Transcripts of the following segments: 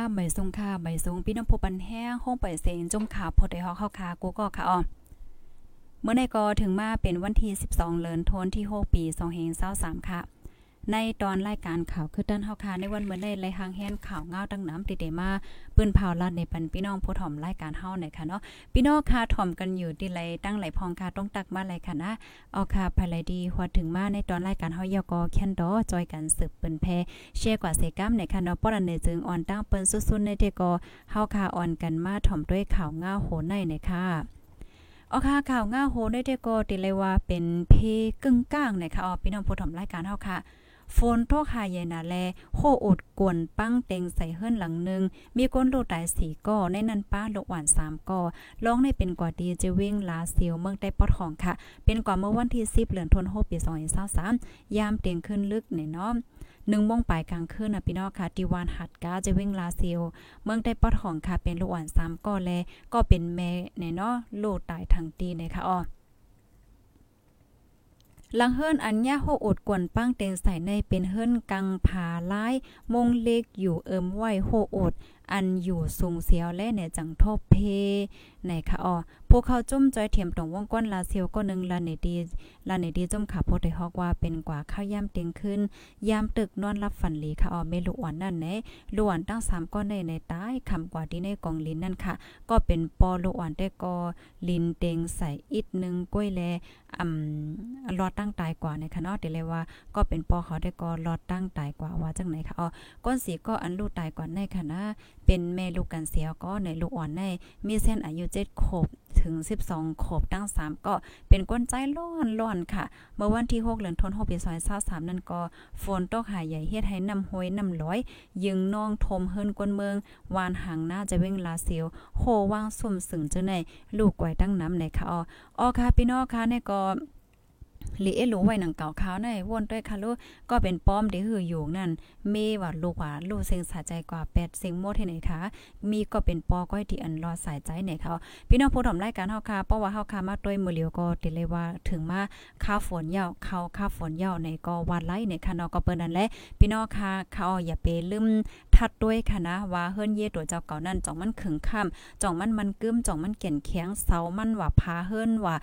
ออค่ะไม่ทรงค่ะไม่ทรงพี่น้องผู้ปันแห้งห้องปล่อยเสียงจมขาพอได้ฮอกเข้าคากูก็ค่ะอ๋อเมื่อในกอถึงมาเป็นวันที่ 12 เดือนธันวาคมที่ 6 ปี 2023ค่ะ ในตอนรายการข่าวคือด้านเฮาคาในวันเมื่อได้ไล่หางแฮนข่าวเงาดังน้ำติดมาปืนเผาลัดในปันพี่น้องผู้ถ่อมรายการเฮาหน่อยค่ะเนาะพี่น้องค่ะถ่อมกันอยู่ที่ไรตั้งไหลพองค่ะต้องตักมาไหลค่ะนะเอาค่ะภายไหลดีหัวถึงมาในตอนรายการเฮายอกอแคนดอจอยกันสืบเปิ้นแพแชร์กว่าเซกัมในค่ะเนาะป้อนในจึงอ่อนตั้งเปิ้นสุดๆในเทกอเฮาค่ะอ่อนกันมาถ่อมด้วยข่าวเงาโหในในค่ะออค่ะข่าวง่าโหได้เทกอติเลยว่าเป็นเพกึ่งก้างนะคะอ๋อพี่น้องผู้ถ่อมรายการเฮาค่ะ ฝนโทกหาใหญ่นาแลโคอดกวนปั้งเต็งใส่เฮิรนหลังนึง มีก้นโลตายสีก่อในนั้นป้าโลหวานสามก่อร้องในเป็นกว่าดีจะวิ่งลาเซียวเมืองได้ปอดของค่ะ เป็นกว่าเมื่อวันที่10เดือนธันวาคมปี2023ยามเต็งขึ้นลึกในน้อมหนึ่งมงปลายกลางคืนนะพี่น้องค่ะติวานหัดกาจะวิ่งลาเซียวเมืองได้ปอดของค่ะเป็นลูกอ่อน3ก่อแลก็เป็นแม่ในเนาะโลตายทางตีนะคะอ๋อ ลังเฮิรนอันย่าโฮอดกวนปั้งเต็นใส่ในเป็นเฮิรนกังผาลาย มงเล็กอยู่เอิมไหวโฮอด อันอยู่สูงเสียวและเนี่ยจังทบเพในค่ะอ๋อพวกเขาจุ่มจอยเทียมตรงวงก้นลาเซียวก็นึงลาเนดีลาเนดีจุ่มขับโพดได้ฮอกว่าเป็นกว่าข้าวย่ำเต็งขึ้นยามตึกนอนรับฝันหลีค่ะอ๋อเมลุอ่อนนั่นไหนลุอ่อนตั้ง3ก้อนในในใตายคำกว่าที่ในกองลินนั่นค่ะ ก็เป็นปอลุอ่อนได้ก็ลินเต็งใส่อิดนึงก้อยแลอ่ำรอดตั้งตายกว่าในค่ะเนาะเดี๋ยวเลยว่าก็เป็นปอเขาได้ก็รอดตั้งตายกว่าว่าจังไหนค่ะอ๋อก้นสีก็อันลูกตายกว่าในค่ะนะ เป็นแม่ลูกกันเสียก็ในลูกอ่อนในมีเส้นอายุ7ขบถึง 12ขบตั้ง 3 ก็เป็นก้นใจร้อนร้อนค่ะ เมื่อวันที่ 6 เดือนธันวาคมปี2023นั่นก็ฝนตกหายใหญ่เฮ็ดให้น้ำห้วยน้ำร้อย ยึงน้องทมเฮิรนก้นเมือง วานหางหน้าจะเว้งลาเซียวโหว่างสุ่มสึงเจ้าในลูกไกวตั้งน้ำในค่ะอ๋ออ๋อค่ะพี่น้องค่ะเน่ก็ ลีเอลูไว้หนังเก่าขาวในวนด้วยค่ะลูกก็เป็นป้อมที่หืออยู่นั่นเมว่าลูกว่าลูกเสียงสาใจกว่า8เสียงโมดที่ไหนคะมีก็เป็นปอก้อยที่อันรอสายใจไหนเขาพี่น้องผู้ถมรายการเฮาค่ะเพราะว่าเฮาค่ะมาด้วยมือเลียวก็ติเลยว่าถึงมาค่าฝนยาวเข้าค่าฝนยาวในก็วันไล่ในค่ะเนาะก็เปิ้นนั่นแหละพี่น้องค่ะเขาอย่าไปลืม ทัดด้วยค่ะนะว่าเฮิรนเย่ตัวเจ้าเก่านั่นจ่องมันขึงค่ำจ่องมันมันกึ้มจ่องมันเก่นแข็งเสามันว่าพาเฮิรนว่า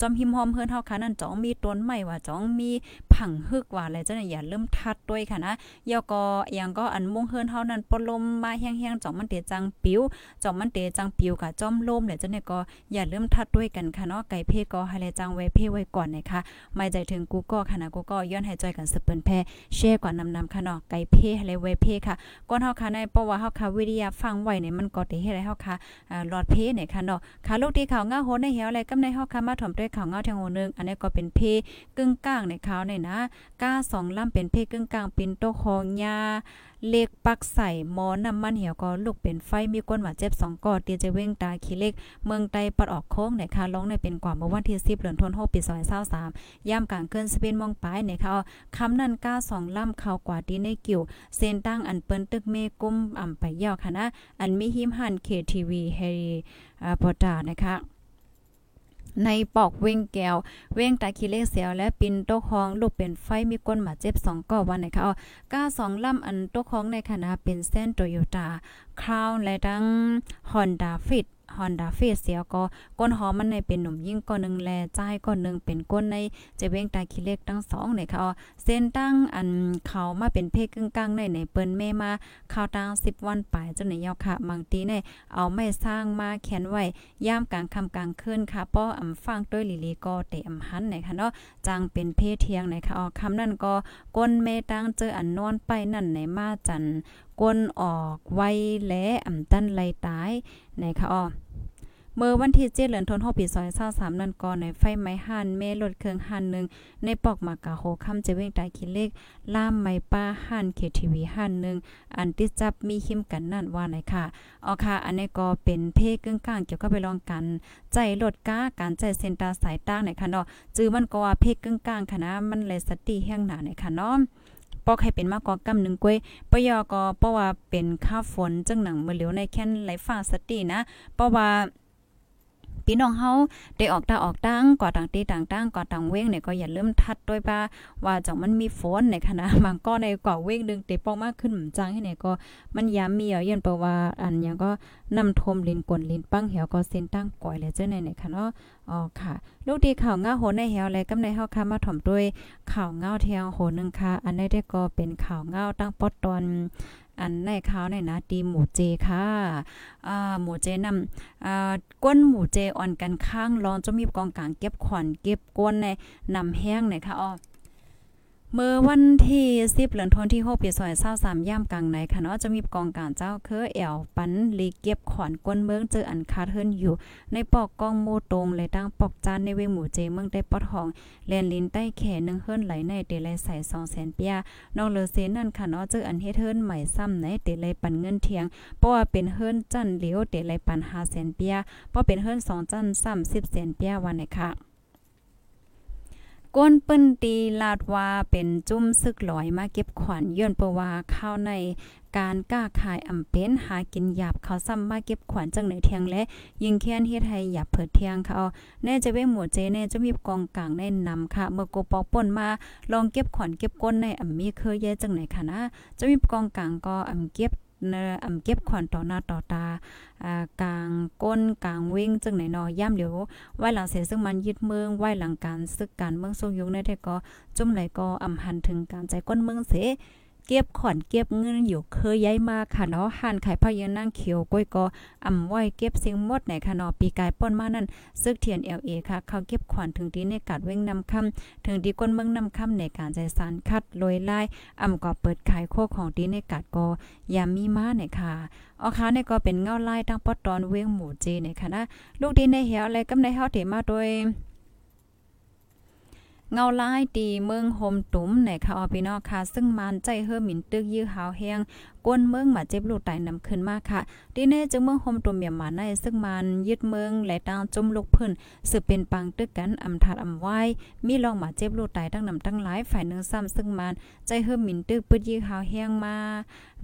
จอมหิมหอมเฮิรนเฮาค่ะนั่นจ่องมีต้นไม้ว่าจ่องมี ผังฮึกว่าอะไรจ้ะอย่าเริ่มทัดด้วยค่ะนะยอก็ยังก็อันมุ่งเฮิรนเฮานั้นปลมมาแห้งๆจ่องมันเตจังปิวจ่องมันเตจังปิวกับจอมลมเนี่ยจ้ะเนี่ยก็อย่าเริ่มทัดด้วยกันค่ะเนาะไก่เพ่ก็ให้แลจังไว้เพ่ไว้ก่อนนะคะไม่ใจถึงกูก็ค่ะนะกูก็ย้อนให้จอยกันสเปิ้นแพ่แชร์ก่อนนำๆค่ะเนาะไก่เพให้แลไว้เพ่ค่ะก่อนเฮาค่ะในเพราะว่าเฮาค่ะวิทยาฟังไว้เนี่ยมันก็ได้เฮ็ดให้เฮาค่ะหลอดเพเนี่ยค่ะเนาะค่ะลูกที่เขาเงาโหในเหี่ยวอะไรกำในเฮาค่ะมาถ่อมด้วยเขาเงาทางโหนึงอันนี้ก็เป็นเพกึ่งกลางในเขาเนี่ยนะก้าสองล่ำเป็นเพกึ่งกลางปินโตคองยาเล็กปักใส่หมอน้ำมันเหี่ยวก็ลูกเป็นไฟมีก้นหวาเจ็บสองกอดเตียจะเว้งตาขี้เล็ก เมืองไตปัดออกโค้งเนี่ยค่ะลงในเป็นกว่าเมื่อวันที่10เดือนธันวาคมปี2023ย่ามย่ำกลางเกินสเปนมองปลายเนี่ยค่ะคำนั้นก้าสองล่ำเข้ากว่าดีในกิ่วเส้นตั้งอันเปิ้นตึกเมกุ้มอ่ำไปยาวค่ะนะอันมีหิมหันเคทีวีเฮรีปอตานะคะ ในปอกเว้งแก้ว เว้งตาคีเลเสียวและปินโตคองลูกเป็นไฟมีก้นหมาเจ็บสองก่อวันไหนคะอ๋อก้าสองลำอันโตคองในคณะเป็นเส้นโตโยต้าคราวและทั้งฮอนด้าฟิต ฮอนด้าเฟสเสียก็ก้นหอมมันในเป็นหนุ่มยิ่งก้อนหนึ่งแลใจก้อนหนึ่งเป็นก้นในจะเว้งตาขี้เล็กทั้งสองเนี่ยค่ะเส้นตั้งอันเขามาเป็นเพศกึ่งกลางในในเปิ้นแม่มาข้าวตั้ง10 วันปลายจนในยาวค่ะบางทีเนี่ยเอาไม่สร้างมาแขนไว้ย่ามกลางค่ำกลางคืนค่ะป้ออำฟังด้วยลิลีก็เตอำหันเนี่ยค่ะเนาะจังเป็นเพศเทียงเนี่ยค่ะอ๋อคำนั้นก็ก้นแม่ตั้งเจออันนอนไปนั่นในมาจัน ก้นออกไว้และอ่ำตันไหลตายไหนคะอ๋อเมื่อวันที่7เดือนธันวาคมปี2023นั้นก่อนในไฟไหม้หันเมรถเครื่องหันหนึ่งในปอกมากะโหคำจะเว้งตายคิดเลขล่ามไม้ป้าหันเคทีวีหันหนึ่งอันติดจับมีหิมกันนั่นว่าไหนค่ะอ๋อค่ะ อันนี้ก็เป็นเพกึ่งกลางเกี่ยวกับไปลองกัน ใจรถก้าการใจเซนตาสายตาไหนค่ะเนาะจื้อมันก็ว่าเพกึ่งกลางค่ะนะมันเลยสติแห่งหนาไหนค่ะเนาะ ปอกให้เป็นมากกว่ากำหนึ่งกล้วยปยอก็เพราะว่าเป็นค่าฝนจังหนังเมือเหลียวในแค่นไหลฟ้าสตินะเพราะว่า พี่น้องเฮาได้ออกตาออกตั้งก่อต่างตีต่างตั้งก่อต่างเว้งเนี่ยก็อย่าลืมทัดด้วยป่าว่าจังมันมีฝนในคณะบางก็ในก่อเว้งดึงเตปองมากขึ้นจังให้ไหนก็มันยามมีเอาเย็นเพราะว่าอันยังก็นำทมลินกวนลินปังเหี่ยวก็เส้นตั้งก่อยแล้วเจ้าในไหนค่ะเนาะอ๋อค่ะลูกดีข่าวเงาโหในเหี่ยวและกำในเฮาค่ะมาถ่อมด้วยข่าวเงาเทียงโหนึงค่ะอันนี้ได้ก็เป็นข่าวเงาตั้งปอดตอน อันในข้าวในนะตีหมูเจค่ะอ่าหมูเจนำอ่าก้นหมูเจอ่อนกันข้างรองจะมีกองกลางเก็บขวัญเก็บก้นในนำแห้งในค่ะอ๋อ เมื่อวันที่10เดือนธันที่6ปี2023ย่ามกลางในค่ะเนาะจะมีกองการเจ้าเคือแอวปันลีเก็บขอนก้นเมืองเจออันคาเทินอยู่ ในปอกกองโมตรงเลยตั้งปอกจานในเวหมู่เจเมืองได้ปอดห้องแลนลินใต้แขนึงเฮิรนไหลในเตเลยใส่200,000เปียนอกเลเซนั่นค่ะเนาะเจออันเฮ็ดเฮิรนใหม่ซ้ำในเตเลยปันเงินเทียงเพราะว่าเป็นเฮิรนจันเหลียวเตเลยปัน500,000เปียเพราะเป็นเฮิรน2จัน30เซนเปียวันไหนค่ะ ก้นปิ้นตีลาดว่าเป็นจุ้มซึกลอยมาเก็บขวัญย้อนเปว่าข้าวในการกล้าขายอำเป็นหากินหยาบเขาซ้ำมาเก็บขวัญจังไหนเทียงและ ยิงแค้นเฮ็ดให้หยาบเผิดเทียงเขาแน่จะเว้หมู่เจแน่จะมีกองกลางแน่นำค่ะ เมื่อโกปอกป่นมาลองเก็บขวัญเก็บก้นในอำมีเคยแย่จังไหนค่ะนะจะมีกองกลางก็อำเก็บ เนอำเก็บขวัญต่อหน้าต่อตาอ่ากลางก้นกลางวิ่งจึงไหนนอย่ำเดี๋ยวไว้หลังเสียซึ่งมันยึดเมืองไว้หลังการซึกการเมืองทรงยุงในได้ก็จุ่มไหลก็อำหันถึงการใจก้นเมืองเส เก็บขอนเก็บเงินอยู่เคยย้ายมาค่ะเนาะหันขายพายนั่งเขียวก้อยก็อ่ำไว้เก็บสิ่งหมดในค่ะเนาะปีกายป้นมานั่นซึกเทียน LA ค่ะ เขาเก็บขวัญถึงที่ในกาดเว้งนำคำถึงที่ก้นเมืองนำคำในการใจสารคัดลอยไล่อ่ำก็เปิดขายโคของที่ในกาดก็ยามมีมาเนี่ยค่ะอ๋อค่ะนี่ก็เป็นเงาไล่ตั้งปอตอนเว้งหมู่เจเนี่ยค่ะนะลูกดีในเหี่ยวอะไรกำในเฮาเตมาโดย เงาลายตีเมืองโฮมตุ้มในค่ะอพี่น้องค่ะ ซึ่งมันใจเฮอหมินตึกยื้อหาวแห้งก้นเมืองมาเจ็บลูกตายนำขึ้นมาค่ะดีเน่จึงเมืองโฮมตุ้มเมียมาในซึ่งมันยึดเมืองและตางจุ่มลูกเพิ่นสืบเป็นปังตึกกันอำทัดอำไว้มีลองมาเจ็บลูกตายตั้งนำตั้งหลายฝ่ายหนึ่งซ้ำซึ่งมันใจเฮอหมินตึกปึดยื้อหาวแห้งมา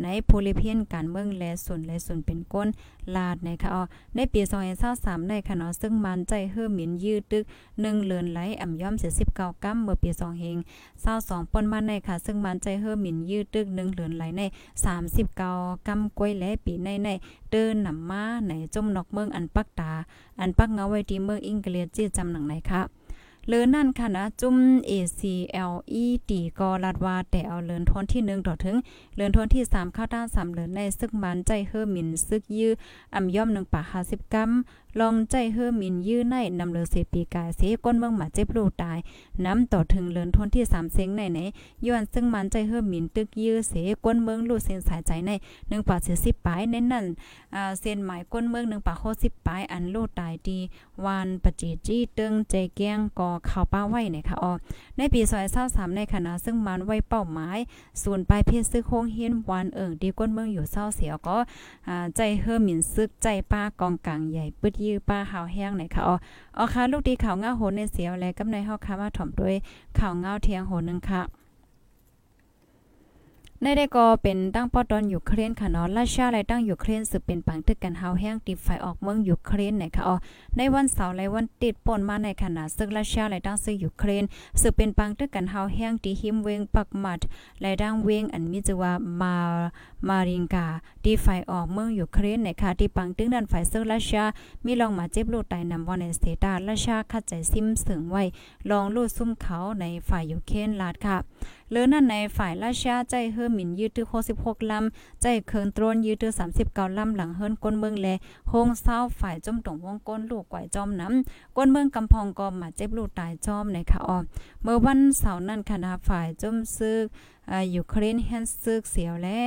ในโพลิเพียนการเมืองและส่วนและส่วนเป็นก้นลาดในค่ะอ๋อในปี2023ในค่ะเนาะซึ่งมันใจเฮอหมินยืดตึก1เลือนไหลอ่ำย่อม79กำเมื่อปี2เฮง22ปนมาในค่ะ ซึ่งมันใจเฮอหมินยืดตึก1เลือนไหลใน39กำกล้วยและปีในในเดินนำมาในจมนอกเมืองอันปักตา อันปักเงาไว้ที่เมืองอังกฤษจีจำหนังไหนค่ะ เลือนั่นค่ะนะ จุ่ม ACLED ก็ลัดว่าแต่เอาเลือนทนที่1ต่อถึง เลือนทนที่ 3 เข้าด้าน3เลือนในซึกมันใจเฮอมินซึกยื้ออ่ำย่อม1ป่า50กรัมลองใจเฮอมินยื้อในนำเลือเสปีกายเสก้นเมืองหมาเจ็บลูกตาย น้ำต่อถึงเลือนทนที่3เซ็งในไหนย้อนซึ่งมันใจเฮอมินตึกยื้อเสก้นเมืองลูกเส้นสายใจใน1ป่า40ปลายในนั่นอ่าเส้นหมายก้นเมือง1ป่า60ปลายอันลูกตายดีวานปจิจี้ตึงใจแก้งก็เข่าวป้าไว้เนี่ยค่ะอ๋อในปีซอยเศร้าสามในคณะซึ่งมันไว้เป้าหมายศูนย์ปลายเพศซื้อโค้งเฮียนวานเอิงดีก้นเมืองอยู่เศร้าเสียก็ใจเฮอหมิ่นซึกใจป้ากองกลางใหญ่ปึดยื้อป้าหาวแห้งเนี่ยค่ะอ๋ออ๋อค่ะลูกดีข่าวเงาโหนในเสียวและกำในเฮาค่ะมาถ่อมด้วยข่าวเงาเทียงโหนึงค่ะ ในได้ก็เป็นตั้งปอดอนยูเครนค่ะเนาะราชาและตั้งยูเครนสืบเป็นปังตึกกันเฮาแห้งติดไฟออกเมืองยูเครนนะคะอ๋อในวันเสาร์และวันติดป่นมาในขณะซึ่งราชาและตั้งซื้อยูเครนสืบเป็นปังตึกกันเฮาแห้งที่หิมเวงปักหมัดและดังเวงอันมีชื่อว่ามามาริงกาที่ไฟออกเมืองยูเครนนะคะที่ปังตึกนั้นไฟซึ่งราชามีลองมาเจ็บลูกตายนำวันในสเตตาราชาคัดใจซิมเสึงไว้ลองลูดซุ่มเขาในฝ่ายยูเครนลาดค่ะ เลือนั่นในฝ่ายราชาใจเฮอหมินยืดตื้อ66ลำใจเคินตรนยืดตื้อ39ลำหลังเฮิรนก้นเมืองแลโฮงเศร้าฝ่ายจมตรงวงก้นลูกกวยจอมน้ำก้นเมืองกำพองกอมาเจ็บลูกตายจอมในค่ะออเมื่อวันเสาร์นั้นคณะฝ่ายจมซึกอ่ายูเครนแฮนซึกเสียวและ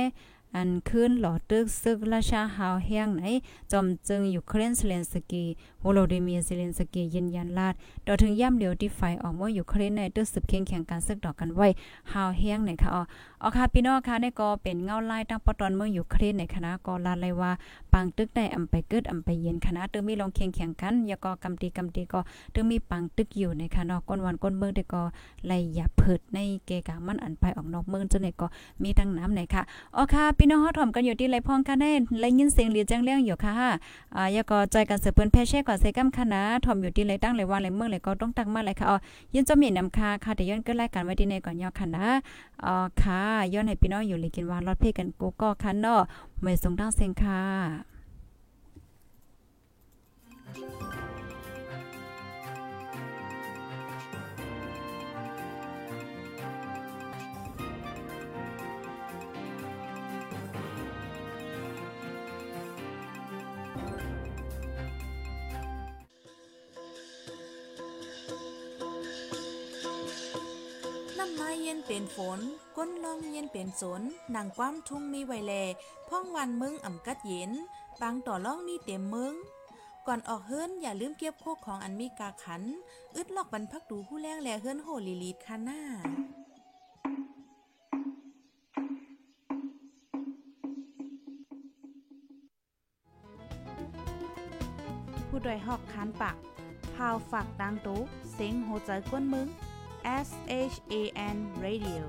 อันขึ้นหลอตึกซึกราชาฮาวแห้งไหนจอมจึงยูเครนเซเลนสกีโวโลดิเมียเซเลนสกียืนยันลาดต่อถึงย่ำเดียวที่ไฟออกว่ายูเครนในตึกสืบเคียงแข่งการซึกดอกกันไว้ฮาวแห้งไหนค่ะอ๋ออ๋อค่ะพี่น้องค่ะในก็เป็นเงาไล่ตั้งปตอนเมื่องยูเครนในคณะก็ลาเลยว่าปังตึกได้อำไปเกิดอำไปเย็นคณะตึงมีลงเคียงแข่งกันยาก็กำตีกำตีก็ตึงมีปังตึกอยู่ในคณะก้นวันก้นเมืองได้ก็ไล่อย่าเพิดในเกกามันอันไปออกนอกเมืองจนในก็มีทั้งน้ำไหนค่ะอ๋อค่ะพี่น้องฮอดถอมกันอยู่ที่ไรพองกันได้ไล่ยินเสียงเรียจังเรื่องอยู่ค่ะอ่ายาก็ใจกันเสือเปิ้นแพ่แช่ก่อนใส่กำคณะถอมอยู่ที่ไรตั้งไรวันไรเมืองไรก็ต้องตั้งมาไรค่ะอ๋อยินจะมีนำค่าค่ะแต่ย้อนก็รายการไว้ที่ในก่อนยอคณะอ๋อค่ะย้อนให้พี่น้องอยู่เลยกินวานรอดเพกันกูก็คันเนาะไม่ส่งดังเสียงค่ะ เย็นเป็นฝน ก้นลองเย็นเป็นสนนางความทุ่งมีไวแลพ่องวันมึงอ่ำกัดเย็นบางต่อล่องมีเต็มมึง ก่อนออกเฮิรนอย่าลืมเก็บโคกของอันมีกาขัน อึดลอกบรรพักดูผู้แรงแลเฮิรนโหลีลีดคาหน้าผู้ดยหอกคานปากพาวฝากดังตู้เสียงโหใจกวนมึง S H A N Radio